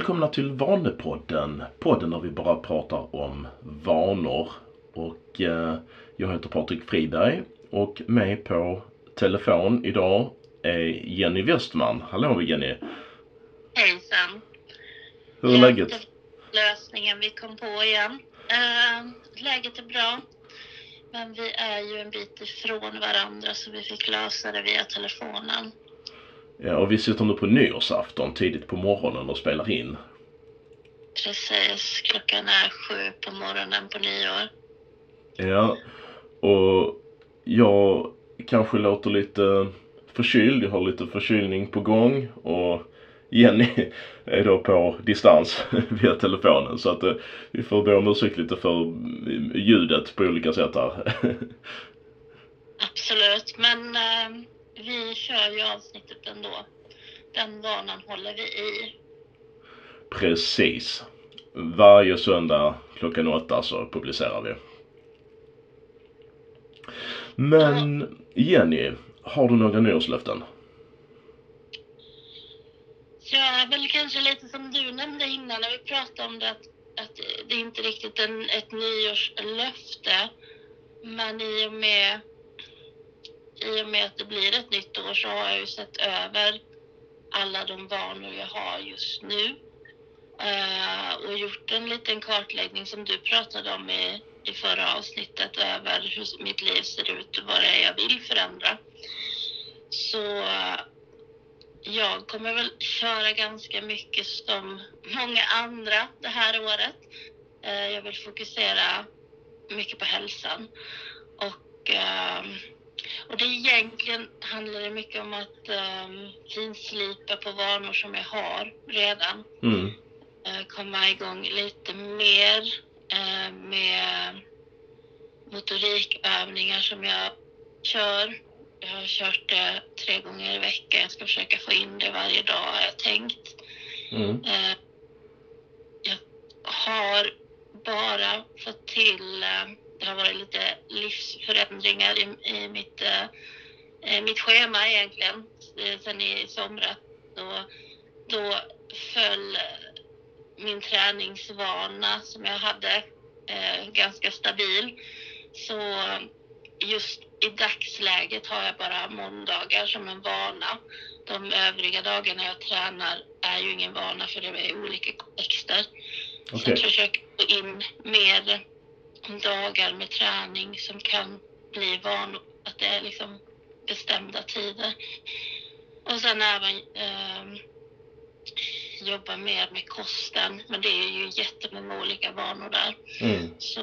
Välkomna till Vanepodden. Podden där vi bara pratar om vanor. Och eh, jag heter Patrik Friberg och med på telefon idag är Jenny Westman. Hallå Jenny! Hejsan! Hur är läget? Lösningen vi kom på igen. Uh, läget är bra. Men vi är ju en bit ifrån varandra så vi fick lösa det via telefonen. Ja, och vi sitter nu på nyårsafton tidigt på morgonen och spelar in. Precis, klockan är sju på morgonen på nyår. Ja, och jag kanske låter lite förkyld. Jag har lite förkylning på gång och Jenny är då på distans via telefonen så att eh, vi får be om ursäkt lite för ljudet på olika sätt här. Absolut, men eh, vi kör ju avsnittet ändå. Den vanan håller vi i. Precis. Varje söndag klockan åtta så publicerar vi. Men Jenny, har du några nyårslöften? Ja, väl kanske lite som du nämnde innan när vi pratade om det att, att det är inte riktigt en, ett nyårslöfte. Men i och med i och med att det blir ett nytt år så har jag ju sett över alla de vanor jag har just nu. Eh, och gjort en liten kartläggning som du pratade om i, i förra avsnittet över hur mitt liv ser ut och vad det är jag vill förändra. Så eh, jag kommer väl köra ganska mycket som många andra det här året. Eh, jag vill fokusera mycket på hälsan och ehm, och det egentligen handlar det mycket om att um, finslipa på vanor som jag har redan. Mm. Uh, komma igång lite mer uh, med motorikövningar som jag kör. Jag har kört det tre gånger i veckan. Jag ska försöka få in det varje dag har jag tänkt. Mm. Uh, jag har bara fått till det har varit lite livsförändringar i, i mitt, eh, mitt schema egentligen eh, sen i somras. Då, då föll min träningsvana som jag hade eh, ganska stabil. Så just i dagsläget har jag bara måndagar som en vana. De övriga dagarna jag tränar är ju ingen vana för det är olika kontexter. Okay. Så jag försöker få in mer dagar med träning som kan bli van att det är liksom bestämda tider. Och sen även eh, jobba mer med kosten. Men det är ju jättemånga olika vanor där. Mm. Så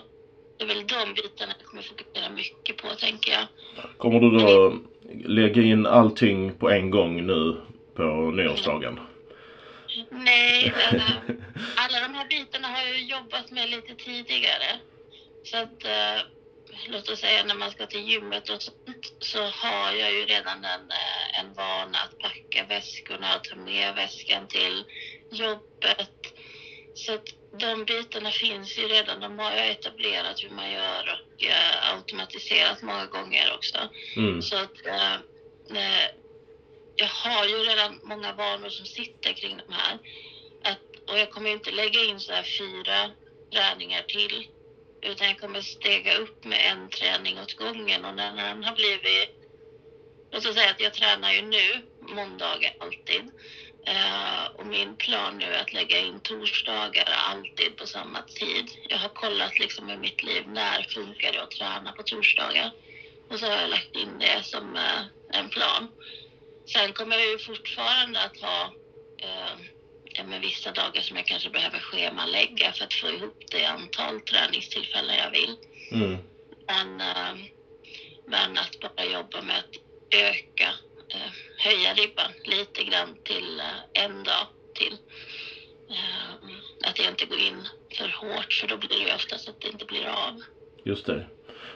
det är väl de bitarna jag kommer fokusera mycket på tänker jag. Kommer du då lägga in allting på en gång nu på nyårsdagen? Nej, alla de här bitarna har jag jobbat med lite tidigare. Så att, eh, låt oss säga när man ska till gymmet och sånt så har jag ju redan en, eh, en vana att packa väskorna och ta med väskan till jobbet. Så att de bitarna finns ju redan. De har jag etablerat hur man gör och eh, automatiserat många gånger också. Mm. Så att eh, eh, jag har ju redan många vanor som sitter kring de här. Att, och jag kommer inte lägga in så här fyra träningar till utan jag kommer stega upp med en träning åt gången och när den har blivit... Låt oss säga att jag tränar ju nu måndagar alltid. Uh, och min plan nu är att lägga in torsdagar alltid på samma tid. Jag har kollat liksom i mitt liv när funkar det att träna på torsdagar. Och så har jag lagt in det som uh, en plan. Sen kommer jag ju fortfarande att ha uh, med vissa dagar som jag kanske behöver schemalägga för att få ihop det antal träningstillfällen jag vill. Mm. Men, äh, men att bara jobba med att öka, äh, höja ribban lite grann till en dag till. att jag inte går in för hårt för då blir det oftast att det inte blir av. Just det.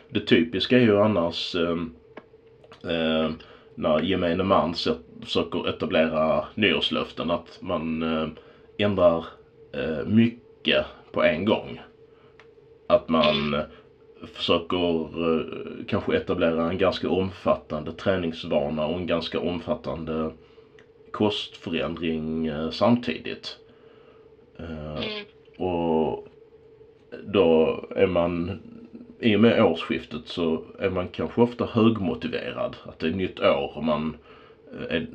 Det typiska är ju annars eh, när gemene man försöker etablera nyårslöften att man eh, ändrar eh, mycket på en gång. Att man eh, försöker kanske etablera en ganska omfattande träningsvana och en ganska omfattande kostförändring samtidigt. Mm. och då är man, i och med årsskiftet så är man kanske ofta högmotiverad. Att det är nytt år och man eh, är,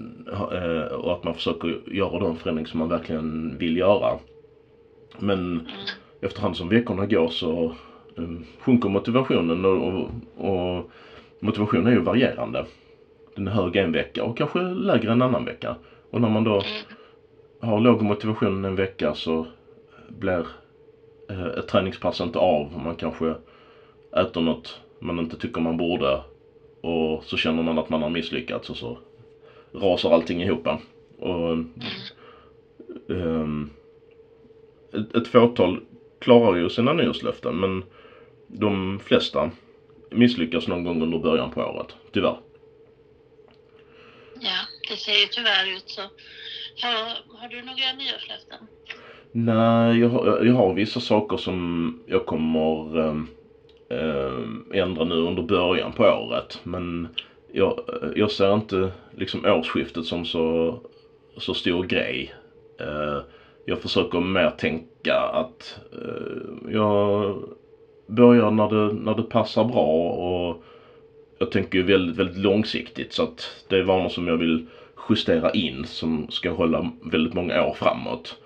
eh, och att man försöker göra de förändringar som man verkligen vill göra. Men efterhand som veckorna går så eh, sjunker motivationen och, och, och motivationen är ju varierande. Den är hög en vecka och kanske lägre en annan vecka. Och när man då har låg motivation en vecka så blir ett träningspass inte av. och Man kanske äter något man inte tycker man borde och så känner man att man har misslyckats och så rasar allting ihop. Och ehm, ett, ett fåtal klarar ju sina nyårslöften men de flesta misslyckas någon gång under början på året, tyvärr. Ja, det ser ju tyvärr ut så. Har, har du några nyårslöften? Nej, jag har, jag har vissa saker som jag kommer ehm, Ehm, ändra nu under början på året. Men jag, jag ser inte liksom årsskiftet som så, så stor grej. Eh, jag försöker mer tänka att eh, jag börjar när det, när det passar bra och jag tänker ju väldigt, väldigt långsiktigt så att det är vanor som jag vill justera in som ska hålla väldigt många år framåt.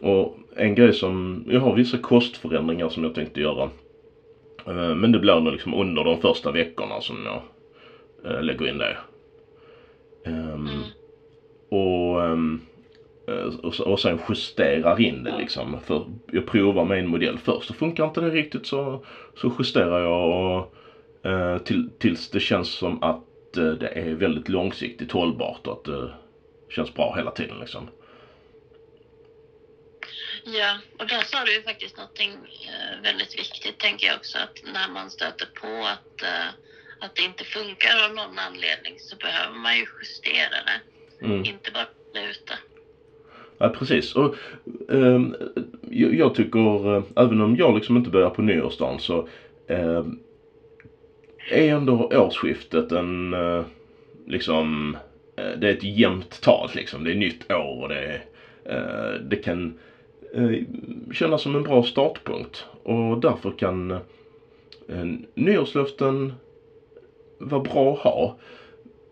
Och en grej som, jag har vissa kostförändringar som jag tänkte göra. Eh, Men det blir nog liksom under de första veckorna som jag eh, lägger in det. Ehm, Mm. och, ehm, eh, och, sen justerar in det liksom. För jag provar med en modell först. Och funkar inte det riktigt så, så justerar jag och, till, tills det känns som att det är väldigt långsiktigt hållbart och att det känns bra hela tiden liksom. Ja, och där sa du ju faktiskt någonting eh, väldigt viktigt tänker jag också att när man stöter på att, eh, att det inte funkar av någon anledning så behöver man ju justera det. Mm. Inte bara sluta. Ja, precis. Och ehm, jag, tycker, eh, även om jag liksom inte börjar på nyårsdagen så ehm, är ändå årsskiftet en, eh, liksom, eh, det är ett jämnt tal liksom. Det är nytt år och det, eh, det kan eh, Eh, kännas som en bra startpunkt. Och därför kan eh, nyårslöften vara bra att ha.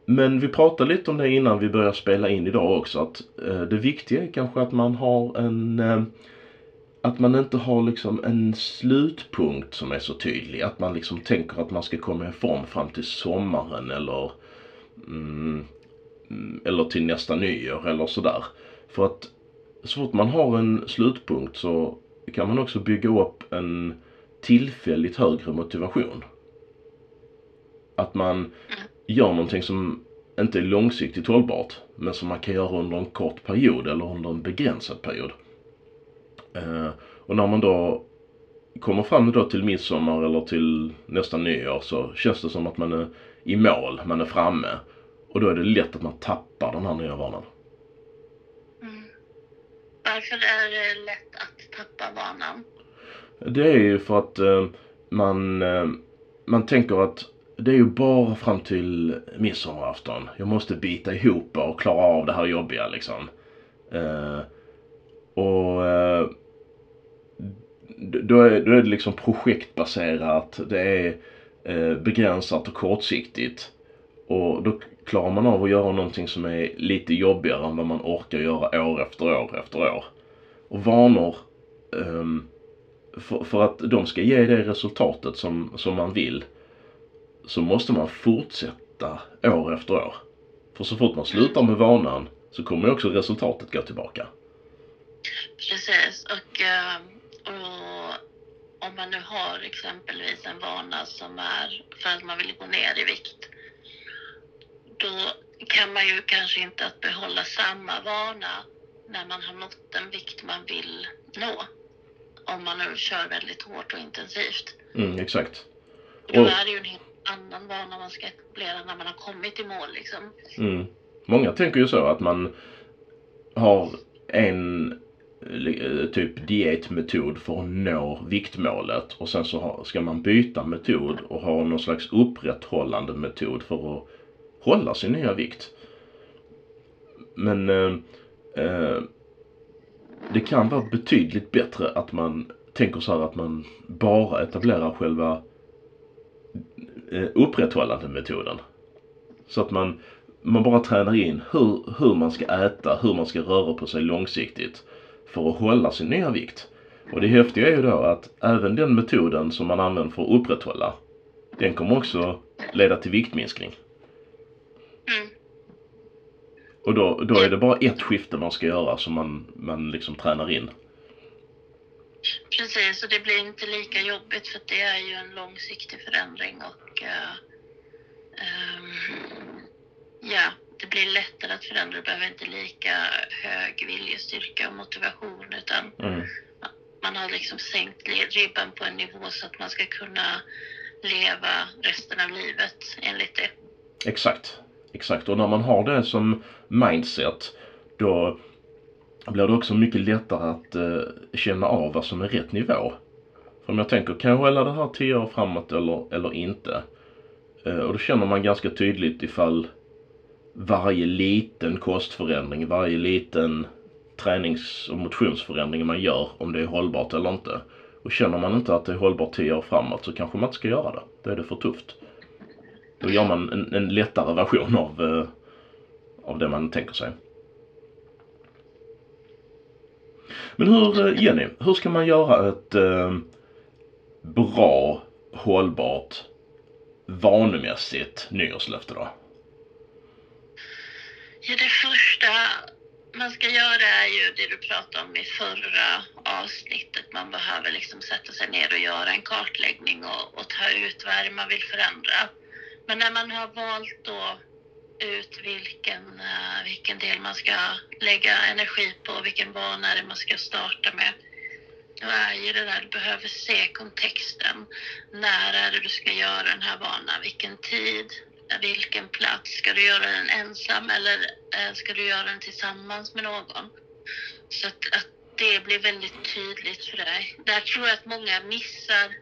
Men vi pratade lite om det innan vi började spela in idag också att eh, det viktiga är kanske att man har en eh, att man inte har liksom en slutpunkt som är så tydlig. Att man liksom tänker att man ska komma i form fram till sommaren eller mm, mm, eller till nästa nyår eller sådär. För att så fort man har en slutpunkt så kan man också bygga upp en tillfälligt högre motivation. Att man gör någonting som inte är långsiktigt hållbart men som man kan göra under en kort period eller under en begränsad period. Eh, och när man då kommer fram då till midsommar eller till nästa nyår så känns det som att man är i mål, man är framme. Och då är det lätt att man tappar den här nya vanan. Varför är det lätt att tappa vanan? Det är ju för att eh, man, eh, man tänker att det är ju bara fram till midsommarafton. Jag måste bita ihop och klara av det här jobbiga liksom. Eh, och eh, då, är, då är det liksom projektbaserat. Det är eh, begränsat och kortsiktigt. Och då klarar man av att göra någonting som är lite jobbigare än vad man orkar göra år efter år efter år. Och vanor um, för, för att de ska ge det resultatet som, som man vill så måste man fortsätta år efter år. För så fort man slutar med vanan så kommer också resultatet gå tillbaka. Precis, och, ehm, och om man nu har exempelvis en vana som är för att man vill gå ner i vikt, då kan man ju kanske inte att behålla samma vana när man har nått den vikt man vill nå. Om man nu kör väldigt hårt och intensivt. Mm, exakt. Då Och- är det ju en helt annan vana man ska etablera när man har kommit i mål liksom. Mm. Många tänker ju så att man har en eh, typ dietmetod för att nå viktmålet och sen så ska man byta metod och ha någon slags upprätthållande metod för att hålla sin nya vikt. Men eh, eh, det kan vara betydligt bättre att man tänker så här att man bara etablerar själva eh, upprätthållande metoden. Så att man, man bara tränar in hur, hur man ska äta, hur man ska röra på sig långsiktigt för att hålla sin nya vikt. Och det häftiga är ju då att även den metoden som man använder för att upprätthålla, den kommer också leda till viktminskning. Mm. Och då, då är det bara ett skifte man ska göra som man, man liksom tränar in. Precis, och det blir inte lika jobbigt för det är ju en långsiktig förändring och eh, ehm, ja, det blir lättare att förändra. Du behöver inte lika hög viljestyrka och motivation utan Mm. man har liksom sänkt ribban på en nivå så att man ska kunna leva resten av livet enligt det. Exakt. Exakt. Och när man har det som mindset då blir det också mycket lättare att eh, känna av vad som är rätt nivå. För om jag tänker, kan jag hålla det här 10 år framåt eller, eller inte? Eh, och då känner man ganska tydligt ifall varje liten kostförändring, varje liten tränings och motionsförändring man gör, om det är hållbart eller inte. Och känner man inte att det är hållbart 10 år framåt så kanske man inte ska göra det. Då är det för tufft. Då gör man en, en lättare version av, eh, av det man tänker sig. Men hur, eh, Jenny, hur ska man göra ett eh, bra, hållbart, vanemässigt nyårslöfte då? Ja, det första man ska göra är ju det du pratade om i förra avsnittet. Man behöver liksom sätta sig ner och göra en kartläggning och, och ta ut vad är det man vill förändra. Men när man har valt då ut vilken, eh, vilken del man ska lägga energi på, vilken vana det man ska starta med. Då är ju det där, du behöver se kontexten. När är det du ska göra den här vanan? Vilken tid? Vilken plats? Ska du göra den ensam eller eh, ska du göra den tillsammans med någon? Så att, att det blir väldigt tydligt för dig. Där tror jag att många missar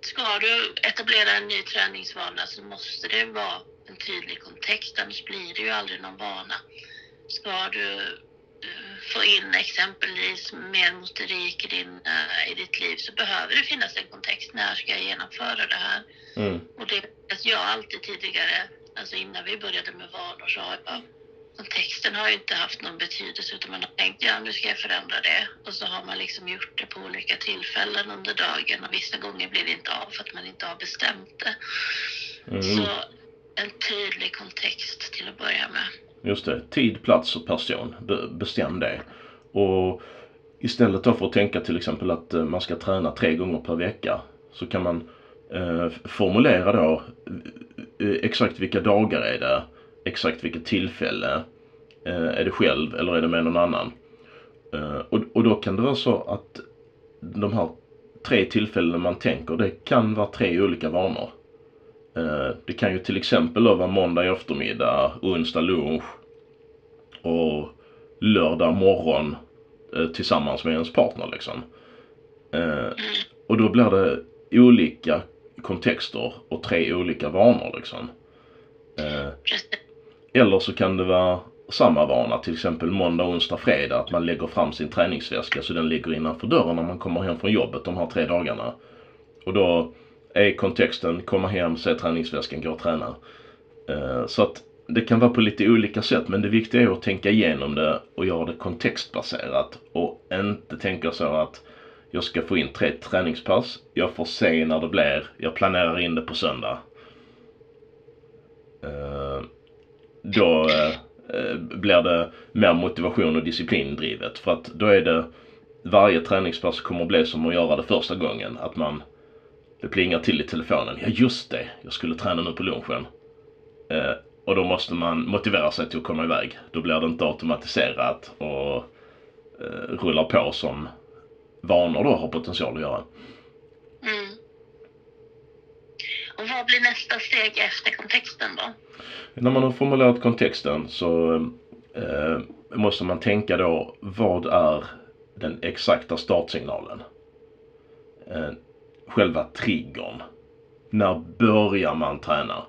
Ska du etablera en ny träningsvana så måste det vara en tydlig kontext, annars blir det ju aldrig någon vana. Ska du eh, få in exempelvis mer motorik i, din, eh, i ditt liv så behöver det finnas en kontext. När ska jag genomföra det här? Mm. Och det jag alltid tidigare, alltså innan vi började med vanor så har jag kontexten har ju inte haft någon betydelse utan man har tänkt ja nu ska jag förändra det och så har man liksom gjort det på olika tillfällen under dagen och vissa gånger blir det inte av för att man inte har bestämt det. Mm. Så en tydlig kontext till att börja med. Just det. Tid, plats och person. Be- bestäm det. Och istället då för att tänka till exempel att eh, man ska träna tre gånger per vecka så kan man eh, formulera då eh, exakt vilka dagar är det, exakt vilket tillfälle, eh, är det själv eller är det med någon annan? Eh, och, och då kan det vara så att de här tre tillfällena man tänker, det kan vara tre olika vanor. Eh, Det kan ju till exempel då vara måndag eftermiddag, onsdag lunch och lördag morgon eh, tillsammans med ens partner liksom. Eh, Och då blir det olika kontexter och tre olika vanor liksom. Eh, eller så kan det vara samma vana, till exempel måndag, onsdag, fredag, att man lägger fram sin träningsväska så den ligger innanför dörren när man kommer hem från jobbet de här tre dagarna. Och då är kontexten komma hem, se träningsväskan, gå och träna. Eh, så att det kan vara på lite olika sätt men det viktiga är att tänka igenom det och göra det kontextbaserat och inte tänka så att jag ska få in tre träningspass, jag får se när det blir, jag planerar in det på söndag. Eh, då eh, eh, blir det mer motivation och disciplindrivet för att då är det varje träningspass kommer att bli som att göra det första gången. Att man, det plingar till i telefonen. Ja just det, jag skulle träna nu på lunchen. Eh, och då måste man motivera sig till att komma iväg. Då blir det inte automatiserat och eh, rullar på som vanor då har potential att göra. Mm. Och vad blir nästa steg efter kontexten då? När man har formulerat kontexten så eh, måste man tänka då vad är den exakta startsignalen? Eh, själva triggern. När börjar man träna?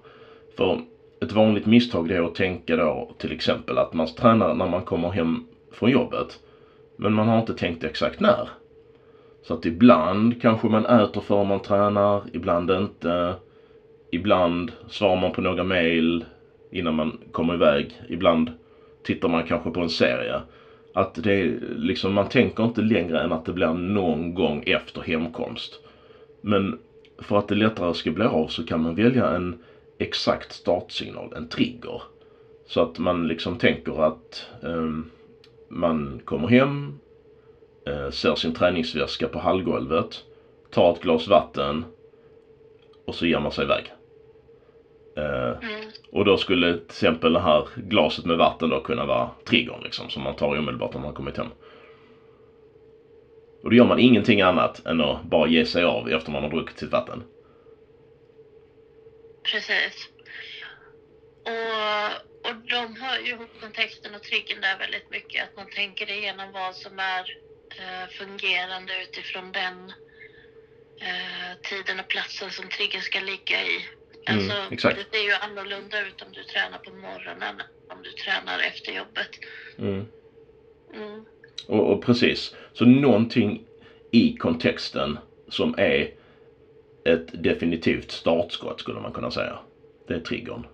För ett vanligt misstag det är att tänka då till exempel att man tränar när man kommer hem från jobbet. Men man har inte tänkt exakt när. Så att ibland kanske man äter före man tränar, ibland inte. Ibland svarar man på några mail innan man kommer iväg. Ibland tittar man kanske på en serie. Att det är liksom, man tänker inte längre än att det blir någon gång efter hemkomst. Men för att det lättare ska bli av så kan man välja en exakt startsignal, en trigger. Så att man liksom tänker att eh, man kommer hem, eh, ser sin träningsväska på hallgolvet, tar ett glas vatten och så ger man sig iväg. Uh, mm. Och då skulle till exempel det här glaset med vatten då kunna vara triggern liksom som man tar omedelbart när man kommit hem. Och då gör man ingenting annat än att bara ge sig av efter man har druckit sitt vatten. Precis. Och, och de hör ju ihop kontexten och triggern där väldigt mycket. Att man tänker igenom vad som är eh, fungerande utifrån den eh, tiden och platsen som triggern ska ligga i. Mm, alltså, mm, exakt. det ser ju annorlunda ut om du tränar på morgonen om du tränar efter jobbet. Mm. Mm. Och, och, precis. Så någonting i kontexten som är ett definitivt startskott skulle man kunna säga. Det är triggern.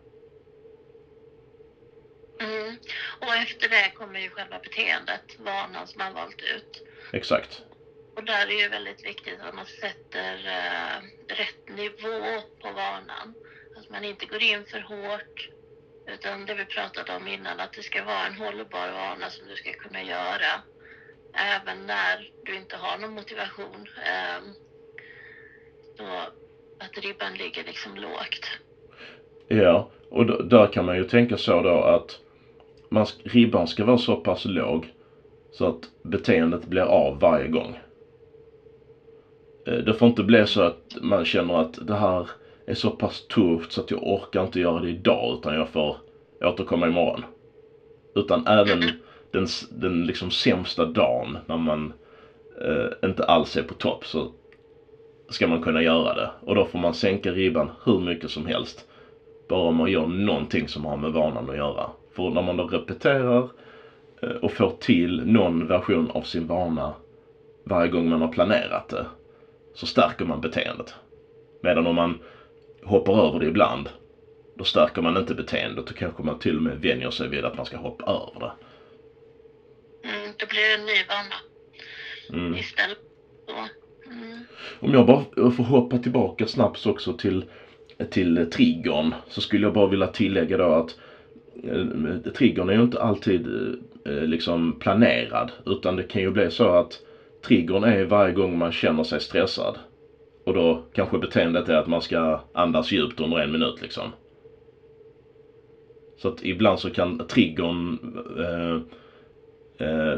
Mm. Och efter det kommer ju själva beteendet, vanan som man valt ut. Exakt. Och där är det väldigt viktigt att man sätter eh, rätt nivå på vanan. Att man inte går in för hårt. Utan det vi pratade om innan, att det ska vara en hållbar vana som du ska kunna göra. Även när du inte har någon motivation. Eh, så att ribban ligger liksom lågt. Ja, och där kan man ju tänka så då att man, ribban ska vara så pass låg så att beteendet blir av varje gång. Eh, det får inte bli så att man känner att det här är så pass tufft så att jag orkar inte göra det idag utan jag får återkomma imorgon. Utan även den, den liksom sämsta dagen när man eh, inte alls är på topp så ska man kunna göra det. Och då får man sänka ribban hur mycket som helst. Bara om man gör någonting som har med vanan att göra. För när man då repeterar eh, och får till någon version av sin vana varje gång man har planerat det så stärker man beteendet. Medan om man hoppar över det ibland då stärker man inte beteendet och kanske man till och med vänjer sig vid att man ska hoppa över det. Mm, då blir det en ny vana. Mm. Istället. Mm. Om jag bara får hoppa tillbaka snabbt också till, till triggern så skulle jag bara vilja tillägga då att eh, triggern är ju inte alltid eh, liksom planerad utan det kan ju bli så att triggern är varje gång man känner sig stressad. Och då kanske beteendet är att man ska andas djupt under en minut liksom. Så att ibland så kan triggern eh, eh,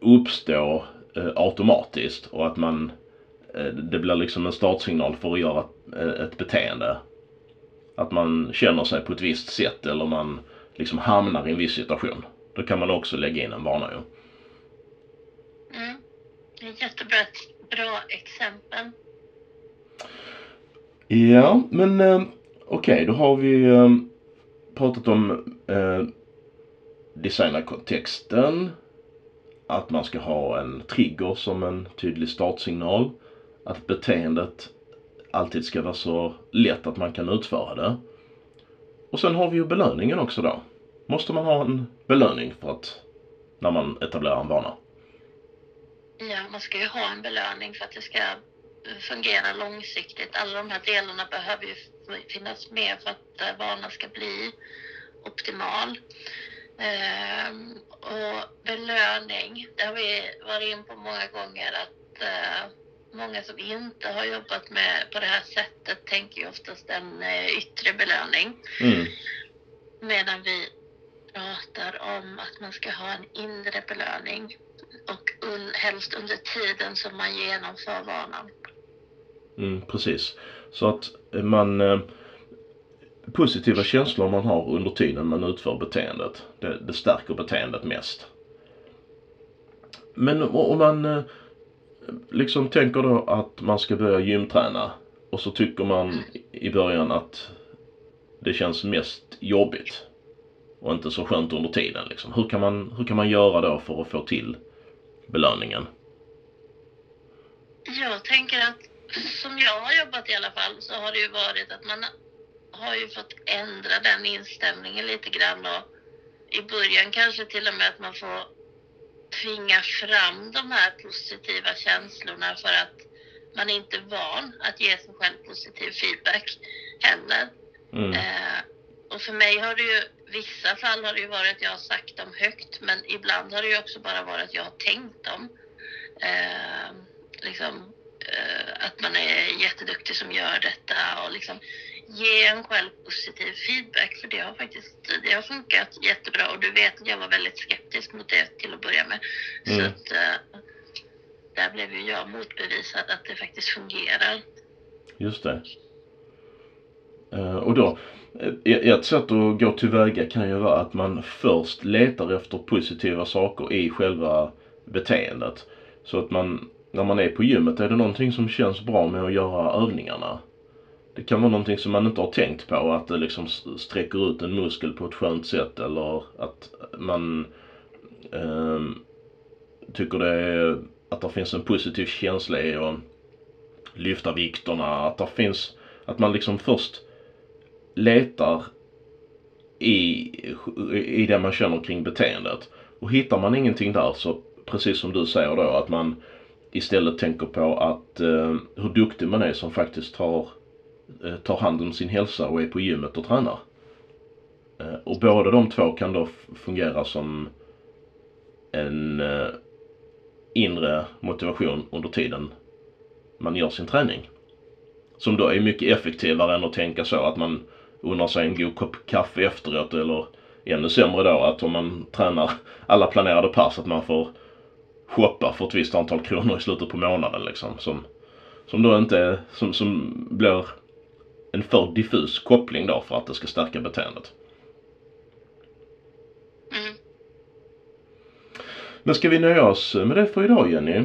uppstå eh, automatiskt och att man eh, det blir liksom en startsignal för att göra ett, eh, ett beteende. Att man känner sig på ett visst sätt eller man liksom hamnar i en viss situation. Då kan man också lägga in en vana ju. Det är jättebra bra exempel. Ja, men eh, okej, okay, då har vi eh, pratat om eh, designa kontexten, att man ska ha en trigger som en tydlig startsignal, att beteendet alltid ska vara så lätt att man kan utföra det. Och sen har vi ju belöningen också då. Måste man ha en belöning för att, när man etablerar en vana? Ja, man ska ju ha en belöning för att det ska fungera långsiktigt. Alla de här delarna behöver ju finnas med för att eh, vanan ska bli optimal. Ehm, och belöning, det har vi varit in på många gånger att eh, många som inte har jobbat med på det här sättet tänker ju oftast en eh, yttre belöning. Mm. Medan vi pratar om att man ska ha en inre belöning och un, helst under tiden som man genomför vanan. Mm, precis. Så att eh, man eh, positiva känslor man har under tiden man utför beteendet. Det, det stärker beteendet mest. Men om man eh, liksom tänker då att man ska börja gymträna och så tycker man i början att det känns mest jobbigt och inte så skönt under tiden liksom. Hur kan man, hur kan man göra då för att få till belöningen? Jag tänker att som jag har jobbat i alla fall så har det ju varit att man har ju fått ändra den inställningen lite grann och i början kanske till och med att man får tvinga fram de här positiva känslorna för att man är inte van att ge sig själv positiv feedback heller. Mm. Eh, och för mig har det ju, vissa fall har det ju varit att jag har sagt dem högt, men ibland har det ju också bara varit att jag har tänkt dem. Eh, liksom, eh, att man är jätteduktig som gör detta och liksom ge en själv positiv feedback för det har faktiskt det har funkat jättebra och du vet att jag var väldigt skeptisk mot det till att börja med. Så Mm. att eh, där blev ju jag motbevisad att det faktiskt fungerar. Just det. Eh, och då, Eh, ett sätt att gå tillväga kan ju vara att man först letar efter positiva saker i själva beteendet. Så att man, när man är på gymmet, är det någonting som känns bra med att göra övningarna? Det kan vara någonting som man inte har tänkt på, att det liksom sträcker ut en muskel på ett skönt sätt eller att man eh, tycker det är, att det finns en positiv känsla i att lyfta vikterna, att det finns, att man liksom först letar i, i det man känner kring beteendet. Och hittar man ingenting där så, precis som du säger då, att man istället tänker på att eh, hur duktig man är som faktiskt tar, eh, tar hand om sin hälsa och är på gymmet och tränar. Eh, och båda de två kan då fungera som en eh, inre motivation under tiden man gör sin träning. Som då är mycket effektivare än att tänka så att man unnar sig en god kopp kaffe efteråt eller ännu sämre då att om man tränar alla planerade pass att man får shoppa för ett visst antal kronor i slutet på månaden liksom. Som, som då inte som, som blir en för diffus koppling då för att det ska stärka beteendet. Mm. Men ska vi nöja oss med det för idag Jenny?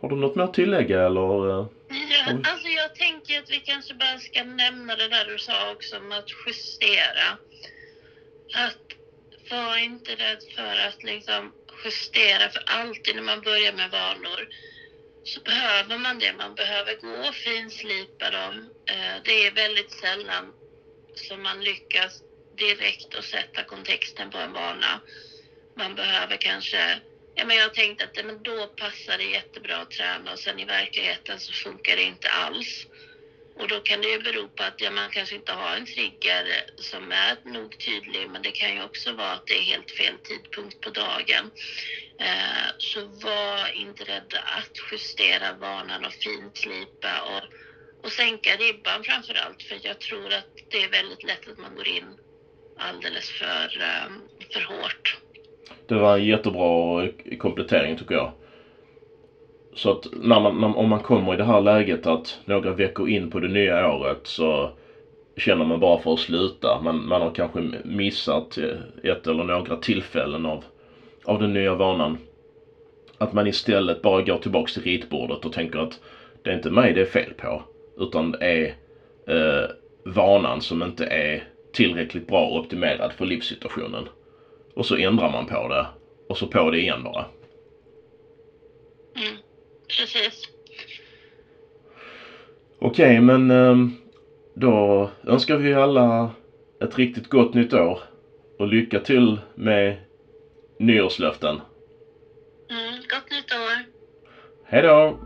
Har du något mer att tillägga eller? eh? Ja, alltså jag tänker att vi kanske bara ska nämna det där du sa också om att justera. Att var inte rädd för att liksom justera, för alltid när man börjar med vanor så behöver man det. Man behöver gå och finslipa dem. Eh, det är väldigt sällan som man lyckas direkt att sätta kontexten på en vana. Man behöver kanske Ja, men jag tänkte att ja, men då passar det jättebra att träna och sen i verkligheten så funkar det inte alls. Och då kan det ju bero på att ja, man kanske inte har en trigger som är nog tydlig men det kan ju också vara att det är helt fel tidpunkt på dagen. Eh, så var inte rädda att justera vanan och finslipa och, och sänka ribban framför allt för jag tror att det är väldigt lätt att man går in alldeles för, eh, för hårt. Det var en jättebra komplettering tycker jag. Så att när man, när, om man kommer i det här läget att några veckor in på det nya året så känner man bara för att sluta. Man, man har kanske missat eh, ett eller några tillfällen av, av den nya vanan. Att man istället bara går tillbaks till ritbordet och tänker att det är inte mig det är fel på. Utan det är eh, vanan som inte är tillräckligt bra optimerad för livssituationen. Och så ändrar man på det. Och så på det igen bara. Mm, precis. Okej, men ehm, då önskar vi alla ett riktigt gott nytt år. Och lycka till med nyårslöften. Mm, gott nytt år. Hej då!